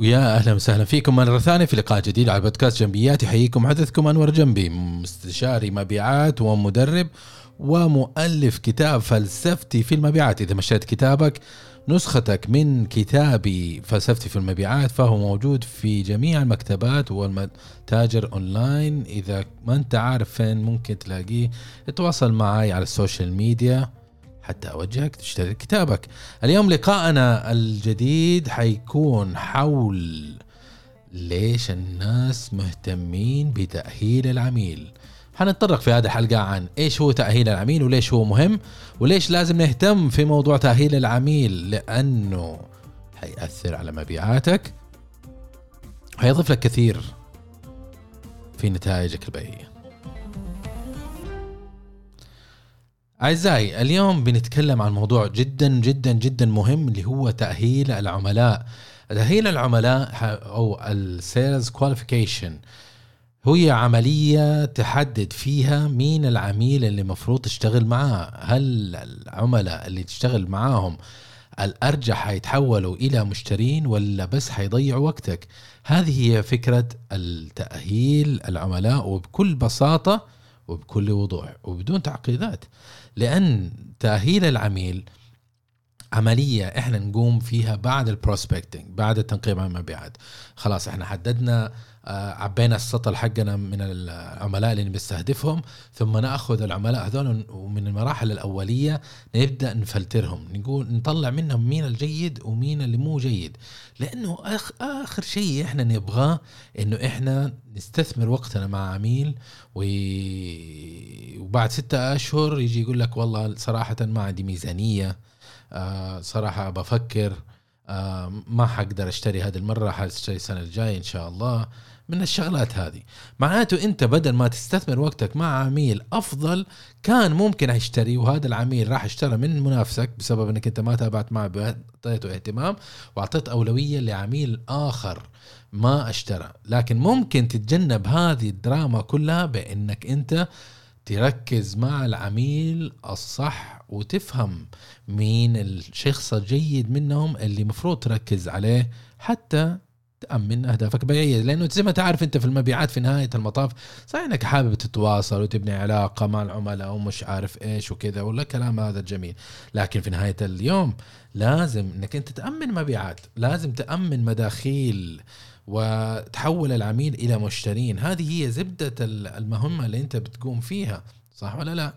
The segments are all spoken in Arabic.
ويا أهلا وسهلا فيكم. مرة ثانية في لقاء جديد على بودكاست جنبيات يحييكم محدثكم أنور جنبي مستشاري مبيعات ومدرب ومؤلف كتاب فلسفتي في المبيعات. إذا ما اشتريت كتابك نسختك من كتابي فلسفتي في المبيعات فهو موجود في جميع المكتبات والمتاجر أونلاين. إذا ما أنت عارف فين ممكن تلاقيه. اتواصل معي على ال social media. حتى أوجهك تشتري كتابك. اليوم لقاءنا الجديد حيكون حول ليش الناس مهتمين بتأهيل العميل. حنتطرق في هذه الحلقة عن إيش هو تأهيل العميل وليش هو مهم وليش لازم نهتم في موضوع تأهيل العميل لأنه حيأثر على مبيعاتك. حيضيف لك كثير في نتائجك البيعية. أعزائي اليوم بنتكلم عن موضوع جدا جدا جدا مهم اللي هو تأهيل العملاء. تأهيل العملاء أو ال sales qualification هي عملية تحدد فيها مين العميل اللي مفروض تشتغل معاه. هل العملاء اللي تشتغل معاهم الأرجح حيتحولوا إلى مشترين ولا بس حيضيعوا وقتك؟ هذه هي فكرة التأهيل العملاء وبكل بساطة وبكل وضوح وبدون تعقيدات. لأن تأهيل العميل عملية إحنا نقوم فيها بعد البروسبكتنج بعد التنقيب عن المبيعات. خلاص إحنا حددنا آه، عبينا السطل حقنا من العملاء اللي بنستهدفهم ثم نأخذ العملاء هذول ومن المراحل الأولية نبدأ نفلترهم نقول نطلع منهم مين الجيد ومين اللي مو جيد. لأنه أخ آخر شيء إحنا نبغاه إنه إحنا نستثمر وقتنا مع عميل وبعد ستة أشهر يجي يقول لك والله صراحة ما عندي ميزانية. صراحة بفكر آه ما حقدر أشتري هذه المرة حأشتري السنة الجاية إن شاء الله من الشغلات هذه. معناته أنت بدل ما تستثمر وقتك مع عميل أفضل كان ممكن يشتري وهذا العميل راح اشترى من منافسك بسبب أنك أنت ما تابعت معه أعطيته اهتمام وأعطيت أولوية لعميل آخر ما اشترى. لكن ممكن تتجنب هذه الدراما كلها بأنك أنت تركز مع العميل الصح وتفهم مين الشخص الجيد منهم اللي مفروض تركز عليه حتى تأمن أهدافك البيعية لأنه زي ما تعرف أنت في المبيعات في نهاية المطاف صحيح أنك حابب تتواصل وتبني علاقة مع العملاء ومش عارف إيش وكذا ولا كلام هذا الجميل لكن في نهاية اليوم لازم أنك أنت تأمن مبيعات لازم تأمن مداخيل وتحول العميل إلى مشترين هذه هي زبدة المهمة اللي أنت بتقوم فيها صح ولا لا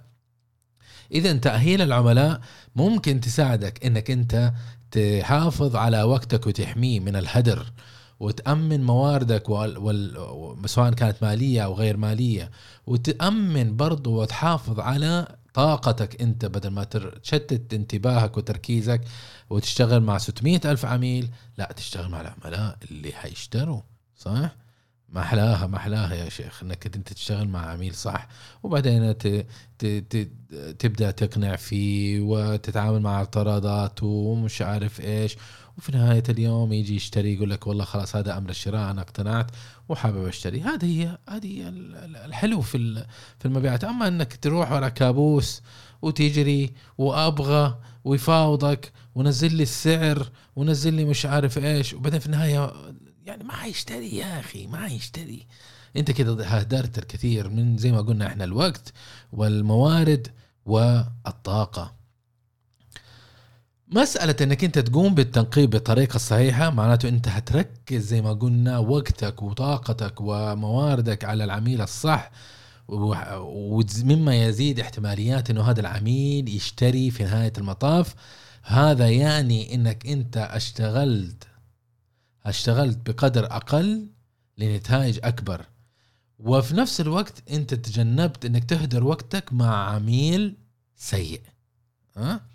إذا تأهيل العملاء ممكن تساعدك أنك أنت تحافظ على وقتك وتحميه من الهدر وتأمن مواردك. سواء كانت مالية أو غير مالية وتأمن برضو وتحافظ على طاقتك أنت بدل ما تشتت انتباهك وتركيزك وتشتغل مع 600 ألف عميل لا تشتغل مع العملاء اللي حيشتروا صح؟ ما احلاها يا شيخ إنك أنت تشتغل مع عميل صح وبعدين. تبدأ تقنع فيه وتتعامل مع اعتراضاته ومش عارف إيش وفي نهاية اليوم يجي يشتري يقول لك والله خلاص هذا أمر الشراء أنا اقتنعت وحابب أشتري. هذه هي هذه هي الحلو في في المبيعات. أما أنك تروح ورا كابوس وتجري وأبغى ويفاوضك ونزل لي السعر ونزل لي مش عارف إيش وبعدين في النهاية يعني ما حيشتري يا أخي ما حيشتري أنت كده هدرت الكثير من زي ما قلنا إحنا الوقت والموارد والطاقة. مسألة إنك أنت تقوم بالتنقيب بالطريقة الصحيحة معناته أنت هتركز زي ما قلنا وقتك وطاقتك ومواردك على العميل الصح ومما يزيد احتماليات إنه هذا العميل يشتري في نهاية المطاف. هذا يعني إنك أنت أشتغلت أشتغلت بقدر أقل لنتائج أكبر. وفي نفس الوقت أنت تجنبت إنك تهدر وقتك مع عميل سيء ها؟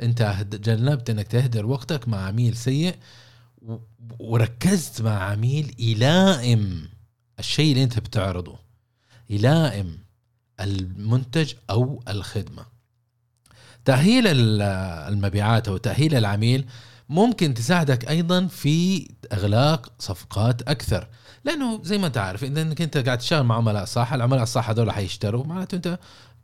انت تجنبت انك تهدر وقتك مع عميل سيء وركزت مع عميل يلائم الشيء اللي انت بتعرضه يلائم المنتج أو الخدمة. تأهيل المبيعات أو تأهيل العميل ممكن تساعدك أيضا في إغلاق صفقات أكثر. لأنه زي ما أنت عارف إذا إنك أنت قاعد تشتغل مع عملاء صح العملاء الصح هذول حيشتروا معناته أنت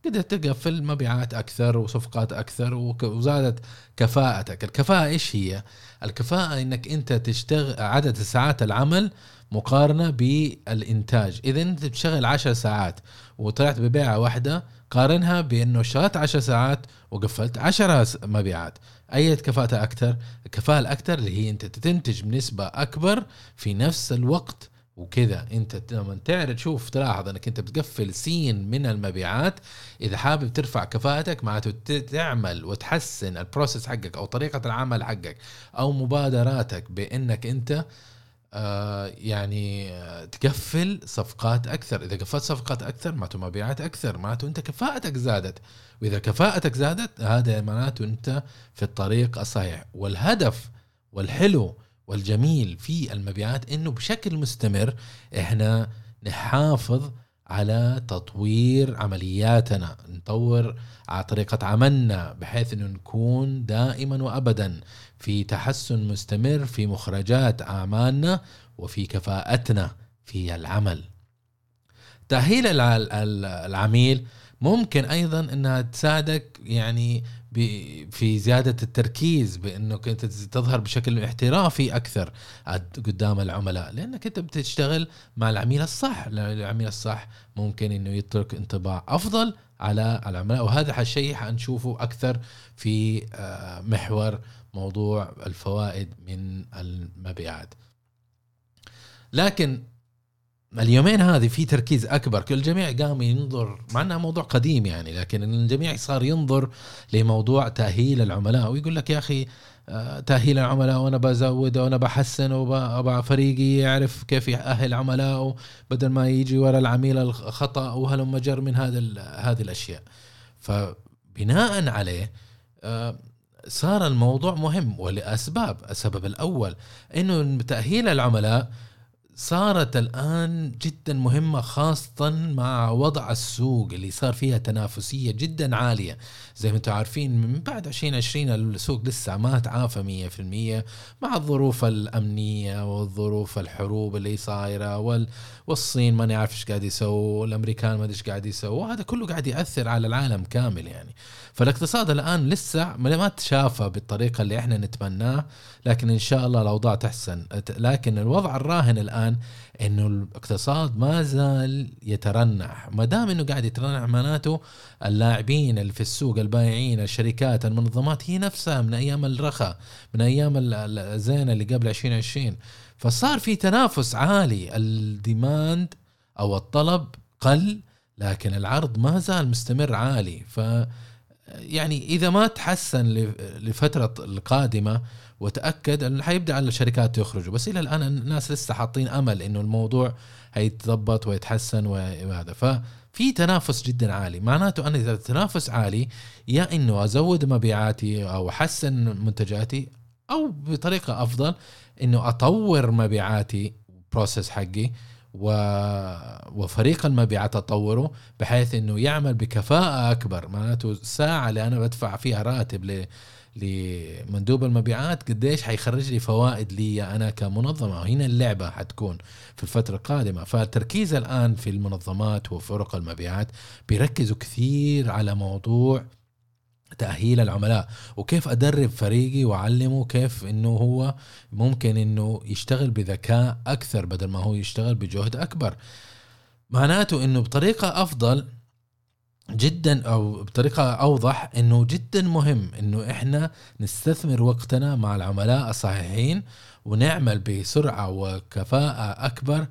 قدرت تقفل مبيعات أكثر وصفقات أكثر وزادت كفاءتك. الكفاءة إيش هي؟ الكفاءة إنك أنت تشتغل عدد ساعات العمل مقارنة بالإنتاج. إذا أنت بتشتغل 10 ساعات وطلعت ببيعة واحدة قارنها بأنه اشتغلت 10 ساعات وقفلت 10 مبيعات. أي كفاءة أكثر؟ الكفاءة الأكثر اللي هي أنت تنتج بنسبة أكبر في نفس الوقت وكذا. انت لما تعرف تشوف تلاحظ انك انت بتقفل سين من المبيعات. إذا حابب ترفع كفاءتك معناته تعمل وتحسن البروسيس حقك أو طريقة العمل حقك أو مبادراتك بإنك انت آه يعني آه تقفل صفقات أكثر. إذا قفلت صفقات أكثر معناته مبيعات أكثر. معناته انت كفاءتك زادت. وإذا كفاءتك زادت هذا معناته انت في الطريق الصحيح. والهدف والحلو والجميل في المبيعات إنه بشكل مستمر إحنا نحافظ على تطوير عملياتنا نطور على طريقة عملنا بحيث إنه نكون دائما وابدا في تحسن مستمر في مخرجات أعمالنا وفي كفاءتنا في العمل. تأهيل العميل ممكن أيضا إنها تساعدك يعني في زيادة التركيز بانك انت تظهر بشكل احترافي أكثر قدام العملاء. لأنك أنت بتشتغل مع العميل الصح. العميل الصح ممكن إنه يترك انطباع أفضل على العملاء. وهذا الشيء حنشوفه أكثر في آه، محور موضوع الفوائد من المبيعات. لكن اليومين هذه في تركيز أكبر. كل الجميع قام ينظر مع إنها موضوع قديم يعني لكن الجميع صار ينظر لموضوع تأهيل العملاء. ويقول لك يا أخي آه، تأهيل العملاء وأنا بزود وأنا بحسن وبقى فريقي يعرف كيف يأهل عملائه بدل ما يجي ورا العميل الخطأ وهلم جر من هذا هذه الأشياء. فبناء عليه آه، صار الموضوع مهم ولأسباب. السبب الأول إنه تأهيل العملاء صارت الآن جدا مهمة خاصة مع وضع السوق اللي صار فيها تنافسية جدا عالية. زي ما أنتم عارفين من بعد 2020 السوق لسه ما تعافى 100% مع الظروف الأمنية والظروف الحروب اللي صايرة وال والصين ما نعرف إيش قاعد يسووا والأمريكان ما إيش قاعد يسووا وهذا كله قاعد يأثر على العالم كامل يعني. فالاقتصاد الآن لسه ما تشافى بالطريقة اللي إحنا نتمناه لكن إن شاء الله الأوضاع تحسن. لكن الوضع الراهن الآن إنه الاقتصاد ما زال يترنح. ما دام إنه قاعد يترنح معناته اللاعبين اللي في السوق البائعين الشركات المنظمات هي نفسها من أيام الرخاء من أيام الزينة اللي قبل 2020 فصار في تنافس عالي. الديماند أو الطلب قل لكن العرض ما زال مستمر عالي. ف يعني إذا ما تحسن لفترة القادمة وتأكد انه حيبدأ الشركات يخرجوا بس إلى الآن الناس لسه حاطين أمل إنه الموضوع هيتضبط ويتحسن وهذا. ففي تنافس جدا عالي. معناته أنا إذا التنافس عالي يا إنه أزود مبيعاتي أو أحسن منتجاتي أو بطريقة أفضل إنه أطور مبيعاتي بروسيس حقي. و... وفريق المبيعات اطوره بحيث إنه يعمل بكفاءة أكبر. معناته الساعة اللي أنا بدفع فيها راتب ل... لمندوب المبيعات قديش حيخرج لي فوائد لي أنا كمنظمة. وهنا اللعبة حتكون في الفترة القادمة. فالتركيز الآن في المنظمات وفرق المبيعات بيركزوا كثير على موضوع تأهيل العملاء وكيف أدرب فريقي وأعلمه كيف إنه هو ممكن إنه يشتغل بذكاء أكثر بدل ما هو يشتغل بجهد أكبر. معناته إنه بطريقة أفضل جدا أو بطريقة أوضح إنه جدا مهم إنه إحنا نستثمر وقتنا مع العملاء الصحيحين ونعمل بسرعة وكفاءة أكبر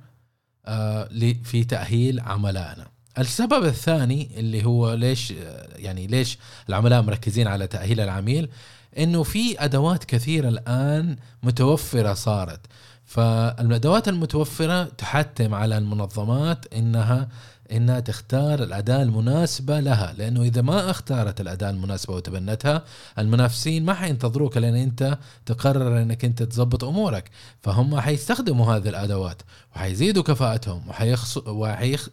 آه، في تأهيل عملائنا. السبب الثاني اللي هو ليش يعني ليش العملاء مركزين على تأهيل العميل إنه في أدوات كثيرة الآن متوفرة صارت. فالأدوات المتوفرة تحتم على المنظمات إنها إنها تختار الأداة المناسبة لها. لأنه إذا ما اختارت الأداة المناسبة وتبنتها المنافسين ما حينتظروك لأن أنت تقرر إنك أنت تظبط أمورك. فهم حيستخدموا هذه الأدوات وحيزيدوا كفاءتهم وحيخص وحيخ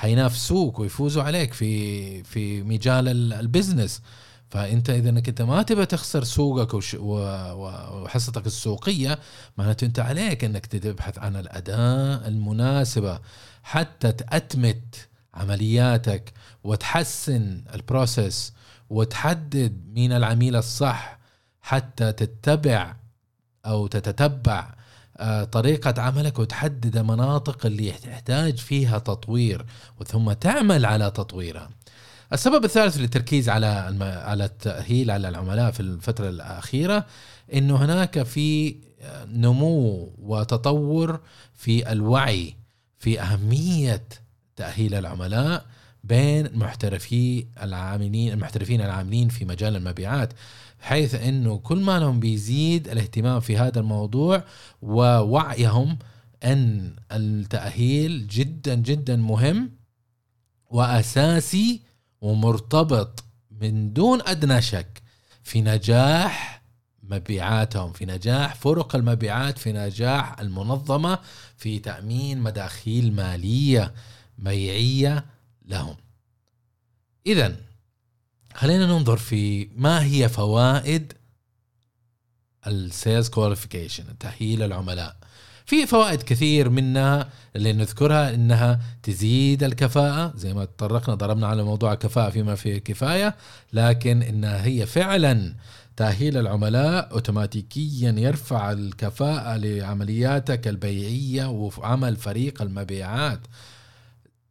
حينافسوك ويفوزوا عليك في في مجال ال business. فأنت إذا إنك أنت ما تبى تخسر سوقك وش وحصتك السوقية معناته أنت عليك إنك تبحث عن الاداه المناسبة حتى تأتمت عملياتك وتحسن ال process وتحدد مين العميل الصح حتى تتبع أو تتتبع طريقة عملك وتحدد مناطق اللي تحتاج فيها تطوير ثم تعمل على تطويرها. السبب الثالث للتركيز على على التأهيل على العملاء في الفترة الأخيرة إنه هناك في نمو وتطور في الوعي في أهمية تأهيل العملاء بين محترفي العاملين المحترفين العاملين في مجال المبيعات حيث إنه كل ما لهم بيزيد الاهتمام في هذا الموضوع ووعيهم أن التأهيل جدا جدا مهم وأساسي ومرتبط من دون أدنى شك في نجاح مبيعاتهم في نجاح فرق المبيعات في نجاح المنظمة في تأمين مداخيل مالية بيعيه لهم. اذا خلينا ننظر في ما هي فوائد ال sales qualification تأهيل العملاء. في فوائد كثير منها اللي نذكرها إنها تزيد الكفاءة زي ما تطرقنا ضربنا على موضوع الكفاءة فيما فيه كفاية لكن إنها هي فعلا تأهيل العملاء اوتوماتيكيا يرفع الكفاءة لعملياتك البيعية وعمل فريق المبيعات.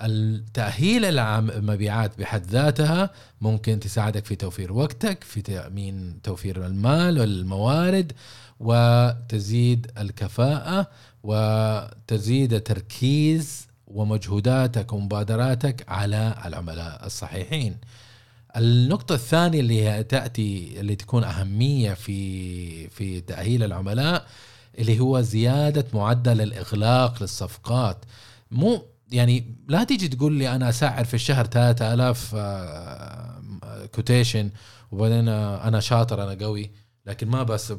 التأهيل المبيعات بحد ذاتها ممكن تساعدك في توفير وقتك في تأمين توفير المال والموارد وتزيد الكفاءة وتزيد التركيز ومجهوداتك ومبادراتك على العملاء الصحيحين. النقطة الثانية اللي هي تأتي اللي تكون أهمية في في تأهيل العملاء اللي هو زيادة معدل الإغلاق للصفقات. مو يعني لا تيجي تقول لي أنا اسعر في الشهر 3000 كوتيشن وبعدين أنا شاطر أنا قوي. لكن ما بس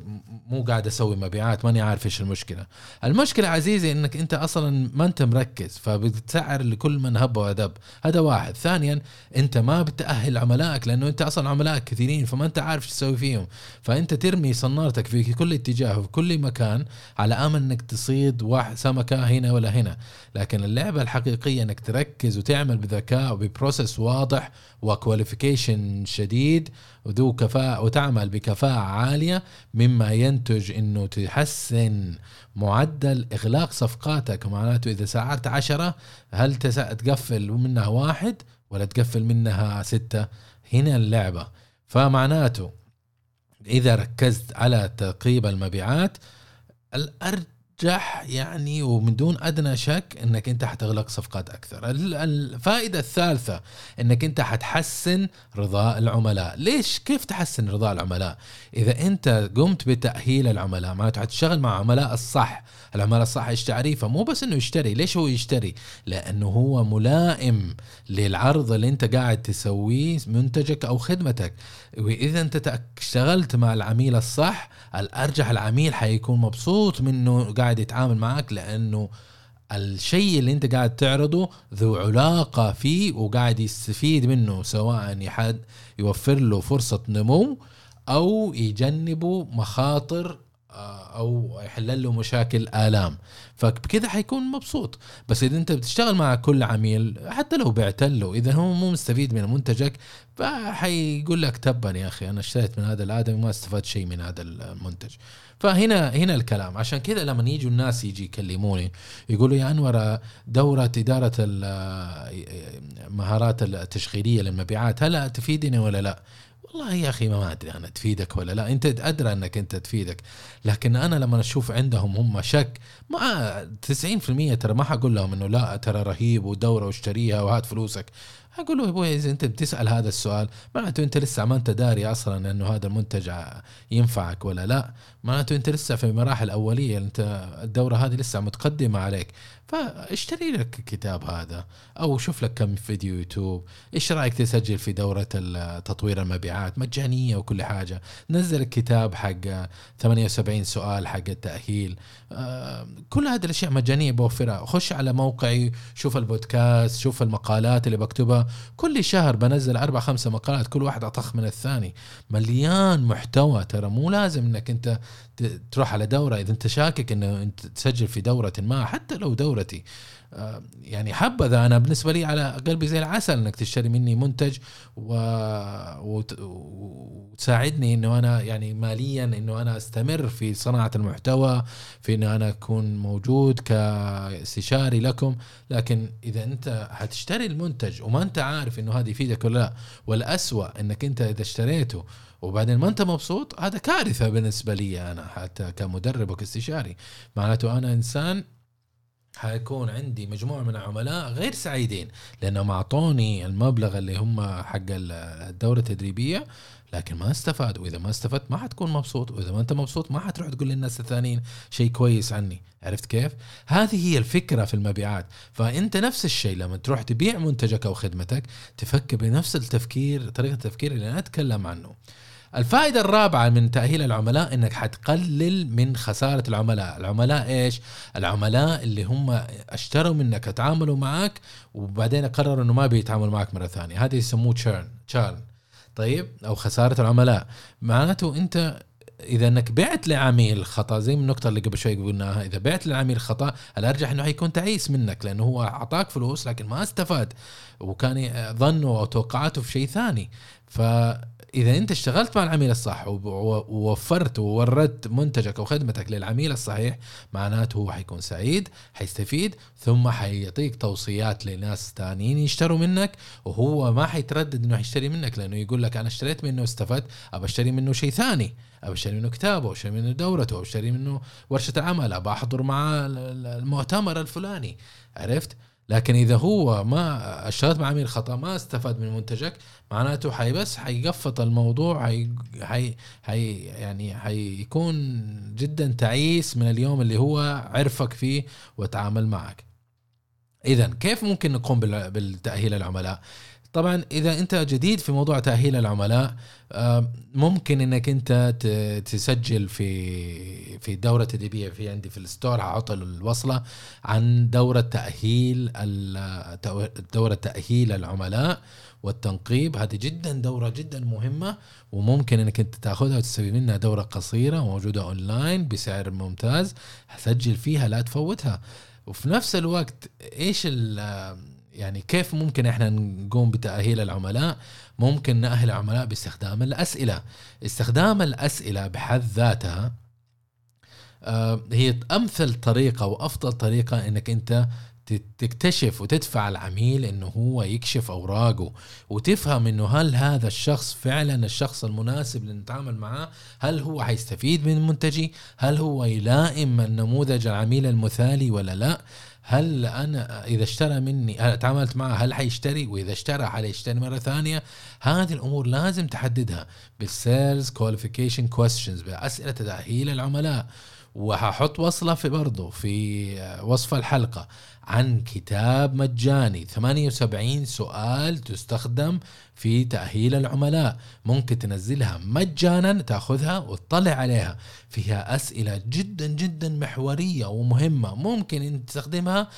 مو قاعد أسوي مبيعات ماني عارف إيش المشكلة. المشكلة عزيزي إنك أنت أصلا ما أنت مركز فبتسعر لكل من هب ودب هذا واحد. ثانيا أنت ما بتأهل عملائك لأنه أنت أصلا عملائك كثيرين فما أنت عارف إيش تسوي فيهم. فأنت ترمي صنارتك في كل اتجاه وفي كل مكان على أمل إنك تصيد واحد سمكة هنا ولا هنا. لكن اللعبة الحقيقية إنك تركز وتعمل بذكاء وببروسس واضح وكواليفيكيشن شديد وذو كفاءة وتعمل بكفاءة عالية مما ينتج إنه تحسن معدل إغلاق صفقاتك. معناته إذا سعرت عشرة هل تقفل منها واحد ولا تقفل منها ستة؟ هنا اللعبة. فمعناته إذا ركزت على تقريب المبيعات الأرض تنجح يعني ومن دون أدنى شك إنك أنت حتغلق صفقات أكثر. الفائدة الثالثة إنك أنت حتحسن رضاء العملاء. ليش؟ كيف تحسن رضاء العملاء؟ إذا أنت قمت بتأهيل العملاء معناته حتشتغل مع عملاء الصح. العملاء الصح إيش تعريفه؟ مو بس إنه يشتري. ليش هو يشتري؟ لأنه هو ملائم للعرض اللي أنت قاعد تسويه منتجك أو خدمتك. وإذا أنت اشتغلت مع العميل الصح الأرجح العميل حيكون مبسوط منه قاعد يتعامل معك لأنه الشيء اللي أنت قاعد تعرضه ذو علاقة فيه وقاعد يستفيد منه سواء يحد يوفر له فرصة نمو أو يجنبه مخاطر أو يحل له مشاكل آلام. فبكذا حيكون مبسوط. بس إذا أنت بتشتغل مع كل عميل حتى لو بعت له إذا هو مو مستفيد من منتجك فحيقول لك تبا يا أخي أنا اشتريت من هذا الادمي وما استفدت شيء من هذا المنتج. فهنا هنا الكلام. عشان كذا لما يجوا الناس يجي يكلموني يقولوا يا أنور دورة إدارة المهارات التشغيلية للمبيعات هل تفيدني ولا لا؟ والله يا أخي ما أدري أنا تفيدك ولا لا. أنت أدرى أنك أنت تفيدك لكن أنا لما أشوف عندهم هم شك ما 90% ترى ما حقول لهم إنه لا ترى رهيب ودورة واشتريها وهات فلوسك. أقول له أبوي إذا أنت بتسأل هذا السؤال معناته أنت لسه ما أنت داري أصلا إنه هذا المنتج ينفعك ولا لا. معناته أنت لسه في مراحل أولية أنت الدورة هذه لسه متقدمة عليك. فاشتري لك الكتاب هذا أو شوف لك كم فيديو يوتيوب إيش رأيك تسجل في دورة تطوير المبيعات؟ مجانية وكل حاجة. نزل الكتاب حق 78 سؤال حق التأهيل. آه، كل هذه الأشياء مجانية بوفرها. خش على موقعي شوف البودكاست شوف المقالات اللي بكتبها. كل شهر بنزل أربع خمسة مقالات كل واحد أطخ من الثاني. مليان محتوى ترى. مو لازم إنك أنت تروح على دورة. إذا أنت شاكك إنه أنت تسجل في دورة ما حتى لو دورتي آه، يعني حبذا أنا بالنسبة لي على قلبي زي العسل إنك تشتري مني منتج و... وت... وتساعدني إنه أنا يعني ماليا إنه أنا أستمر في صناعة المحتوى في إنه أنا أكون موجود كاستشاري لكم. لكن إذا أنت حتشتري المنتج وما أنت عارف إنه هذا يفيدك ولا لا والأسوأ إنك أنت إذا اشتريته وبعدين ما أنت مبسوط هذا كارثة بالنسبة لي أنا حتى كمدرب وكاستشاري. معناته أنا إنسان حيكون عندي مجموعة من العملاء غير سعيدين لأنهم أعطوني المبلغ اللي هم حق الدورة التدريبية لكن ما استفاد وإذا ما استفدت ما حتكون مبسوط وإذا ما أنت مبسوط ما حتروح تقول للناس الثانيين شيء كويس عني. عرفت كيف؟ هذه هي الفكرة في المبيعات. فأنت نفس الشيء لما تروح تبيع منتجك أو خدمتك تفكر بنفس التفكير طريقة التفكير اللي أنا أتكلم عنه. الفائدة الرابعة من تأهيل العملاء إنك حتقلل من خسارة العملاء، العملاء إيش؟ العملاء اللي هم اشتروا منك تعاملوا معك وبعدين قرروا إنه ما بيتعاملوا معك مرة ثانية، هذا يسموه تشيرن، تشيرن طيب؟ أو خسارة العملاء، معناته أنت إذا إنك بعت لعميل خطأ زي النقطة اللي قبل شوي قلناها إذا بعت لعميل خطأ الارجح إنه حيكون تعيس منك لأنه هو أعطاك فلوس لكن ما استفاد وكان ظنه أو توقعاته في شيء ثاني. ف اذا أنت اشتغلت مع العميل الصح ووفرت ووردت منتجك أو خدمتك للعميل الصحيح معناته هو حيكون سعيد حيستفيد ثم حيعطيك توصيات لناس ثانيين يشتروا منك وهو ما حيتردد إنه يشتري منك لأنه يقول لك أنا اشتريت منه واستفدت أبى أشتري منه شيء ثاني. ابى اشتري منه كتابه أو اشتري منه دورته أو اشتري منه ورشة العمل أبى أحضر معاه المؤتمر الفلاني. عرفت؟ لكن إذا هو ما أشتغلت مع عميل خطأ ما استفاد من منتجك معناته حي بس حيقفط الموضوع حي حي حي يعني حيكون جدا تعيس من اليوم اللي هو عرفك فيه وتعامل معك. اذا كيف ممكن نقوم بالتأهيل العملاء؟ طبعا إذا أنت جديد في موضوع تأهيل العملاء ممكن إنك أنت تسجل في في دورة تدريبية في عندي في ال store هحط الوصلة عن دورة تأهيل دورة تأهيل العملاء والتنقيب. هذه جدا دورة جدا مهمة وممكن إنك أنت تأخذها وتسوي منها دورة قصيرة موجودة أونلاين بسعر ممتاز. سجل فيها لا تفوتها. وفي نفس الوقت إيش يعني كيف ممكن إحنا نقوم بتأهيل العملاء؟ ممكن نأهل العملاء باستخدام الأسئلة. استخدام الأسئلة بحد ذاتها آه، هي أمثل طريقة وأفضل طريقة أنك أنت تكتشف وتدفع العميل إنه هو يكشف أوراقه وتفهم إنه هل هذا الشخص فعلا الشخص المناسب لنتعامل معاه؟ هل هو حيستفيد من منتجي هل هو يلائم النموذج العميل المثالي ولا لا؟ هل أنا إذا اشترى مني تعاملت معه هل حيشتري؟ وإذا اشترى هل يشتري مرة ثانية؟ هذه الأمور لازم تحددها بال sales qualification questions بأسئلة تاهيل العملاء. وهحط وصلة في برضه في وصف الحلقة عن كتاب مجاني. 78 سؤال تستخدم في تأهيل العملاء. ممكن تنزلها مجانا تأخذها وتطلع عليها. فيها أسئلة جدا جدا محورية ومهمة. ممكن أن تستخدمها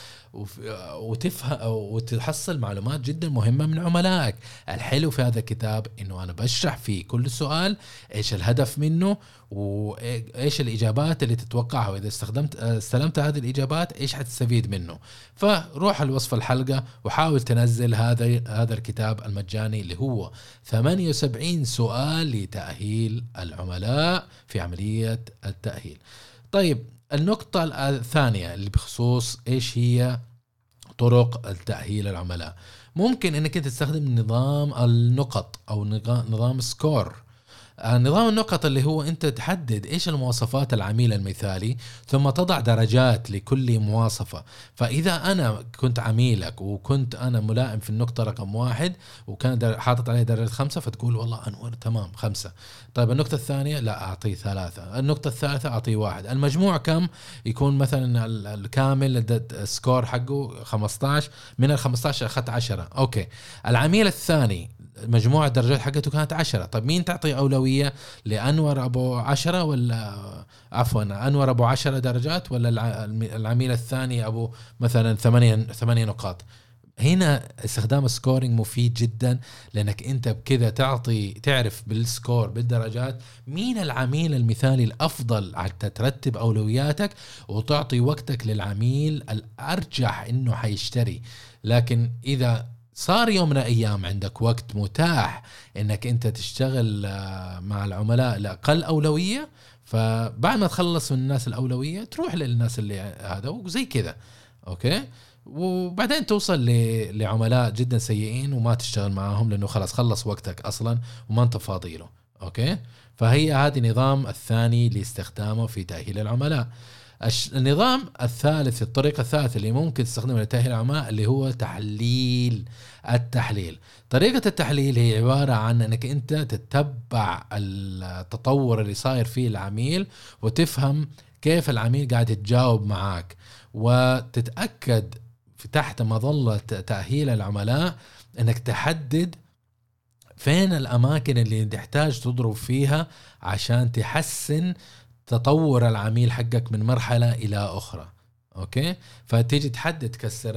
وتفهم وتحصل معلومات جدا مهمة من عملائك. الحلو في هذا الكتاب أنه أنا بشرح فيه كل سؤال إيش الهدف منه وإيش الإجابات اللي تتوقعها. وإذا استخدمت استلمت هذه الإجابات إيش حتستفيد منه. فروح لوصف الحلقة وحاول تنزل هذا هذا الكتاب المجاني اللي هو 78 سؤال لتأهيل العملاء في عملية التأهيل. طيب النقطة الثانية اللي بخصوص إيش هي طرق التأهيل العملاء؟ ممكن إنك تستخدم نظام النقط أو نظام سكور نظام النقط اللي هو أنت تحدد إيش المواصفات العميل المثالي ثم تضع درجات لكل مواصفة. فإذا أنا كنت عميلك وكنت أنا ملائم في النقطة رقم واحد وكان حاطط عليه درجة خمسة فتقول والله انور تمام خمسة. طيب النقطة الثانية؟ لا أعطيه ثلاثة. النقطة الثالثة؟ أعطيه واحد. المجموع كم؟ يكون مثلا الكامل ال score حقه 15 من ال 15 اخذت 10 okay. العميل الثاني مجموع الدرجات حقته كانت عشرة. طيب مين تعطي أولوية لأنور أبو عشرة ولا عفوا أنور أبو عشرة درجات ولا العميل الثاني أبو مثلا ثمانية, ثمانية نقاط؟ هنا استخدام ال scoring مفيد جدا لأنك أنت بكذا تعطي تعرف بال score بالدرجات مين العميل المثالي الأفضل حتى ترتب أولوياتك وتعطي وقتك للعميل الأرجح إنه حيشتري. لكن إذا صار يوم من الأيام عندك وقت متاح إنك أنت تشتغل آه، مع العملاء لأقل أولوية. فبعد ما تخلص من الناس الأولوية تروح للناس اللي هذا وزي كذا okay؟ وبعدين توصل لعملاء جدا سيئين وما تشتغل معاهم لأنه خلاص خلص وقتك أصلا وما أنت فاضي له okay؟ فهي هذه النظام الثاني لاستخدامه في تأهيل العملاء. النظام الثالث الطريقة الثالثة اللي ممكن تستخدمها لتأهيل العملاء اللي هو تحليل التحليل. طريقة التحليل هي عبارة عن إنك أنت تتبع التطور اللي صاير فيه العميل وتفهم كيف العميل قاعد يتجاوب معاك وتتأكد تحت مظلة تأهيل العملاء إنك تحدد فين الأماكن اللي تحتاج تضرب فيها عشان تحسن تطور العميل حقك من مرحلة إلى أخرى. okay؟ فتيجي تحدد تكسر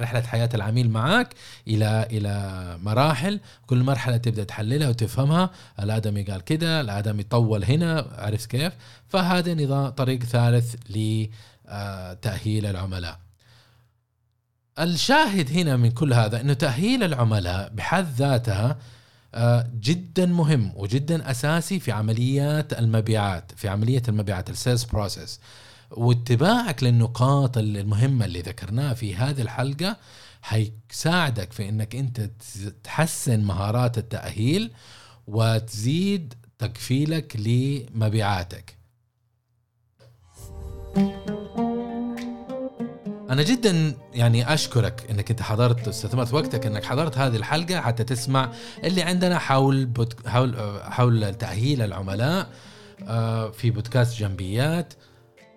رحلة حياة العميل معك إلى إلى مراحل. كل مرحلة تبدأ تحللها وتفهمها. الآدمي قال كده الآدمي طول هنا عرفت كيف؟ فهذا نظام طريق ثالث لتاهيل العملاء. الشاهد هنا من كل هذا إنه تأهيل العملاء بحد ذاتها آه، جدا مهم وجدا أساسي في عمليات المبيعات في عملية المبيعات ال sales process واتباعك للنقاط المهمة اللي ذكرناها في هذه الحلقة حيساعدك في إنك أنت تحسن مهارات التأهيل وتزيد تكفيلك لمبيعاتك. أنا جدا يعني أشكرك إنك أنت حضرت استثمرت وقتك إنك حضرت هذه الحلقة حتى تسمع اللي عندنا حول حول حول تأهيل العملاء آه، في بودكاست جنبيات.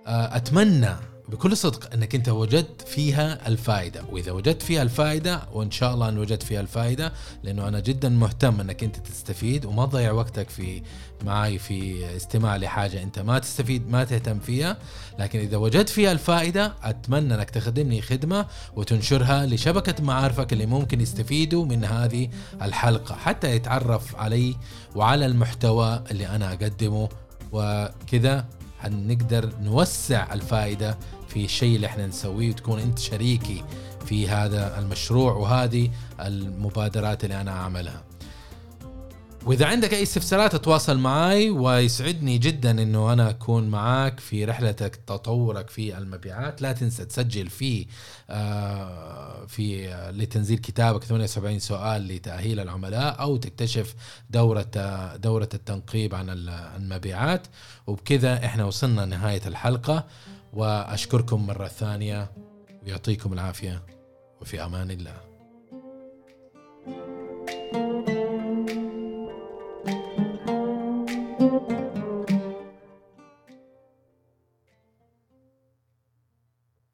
آه، أتمنى بكل صدق إنك أنت وجدت فيها الفائدة. وإذا وجدت فيها الفائدة وإن شاء الله أن وجدت فيها الفائدة لأنه أنا جدا مهتم إنك أنت تستفيد وما تضيع وقتك في معي في استماع لحاجة أنت ما تستفيد ما تهتم فيها. لكن إذا وجدت فيها الفائدة أتمنى إنك تخدمني خدمة وتنشرها لشبكة معارفك اللي ممكن يستفيدوا من هذه الحلقة. حتى يتعرف علي وعلى المحتوى اللي أنا أقدمه. وكذا نقدر نوسع الفائدة في الشيء اللي إحنا نسويه وتكون أنت شريكي في هذا المشروع وهذه المبادرات اللي أنا أعملها. وإذا عندك أي استفسارات تواصل معي ويسعدني جدا إنه أنا أكون معك في رحلتك تطورك في المبيعات. لا تنسى تسجل في آه في آه لتنزيل كتابك 78 سؤال لتأهيل العملاء أو تكتشف دورة دورة التنقيب عن المبيعات. وبكذا إحنا وصلنا نهايه الحلقة وأشكركم مرة ثانية. ويعطيكم العافية وفي أمان الله.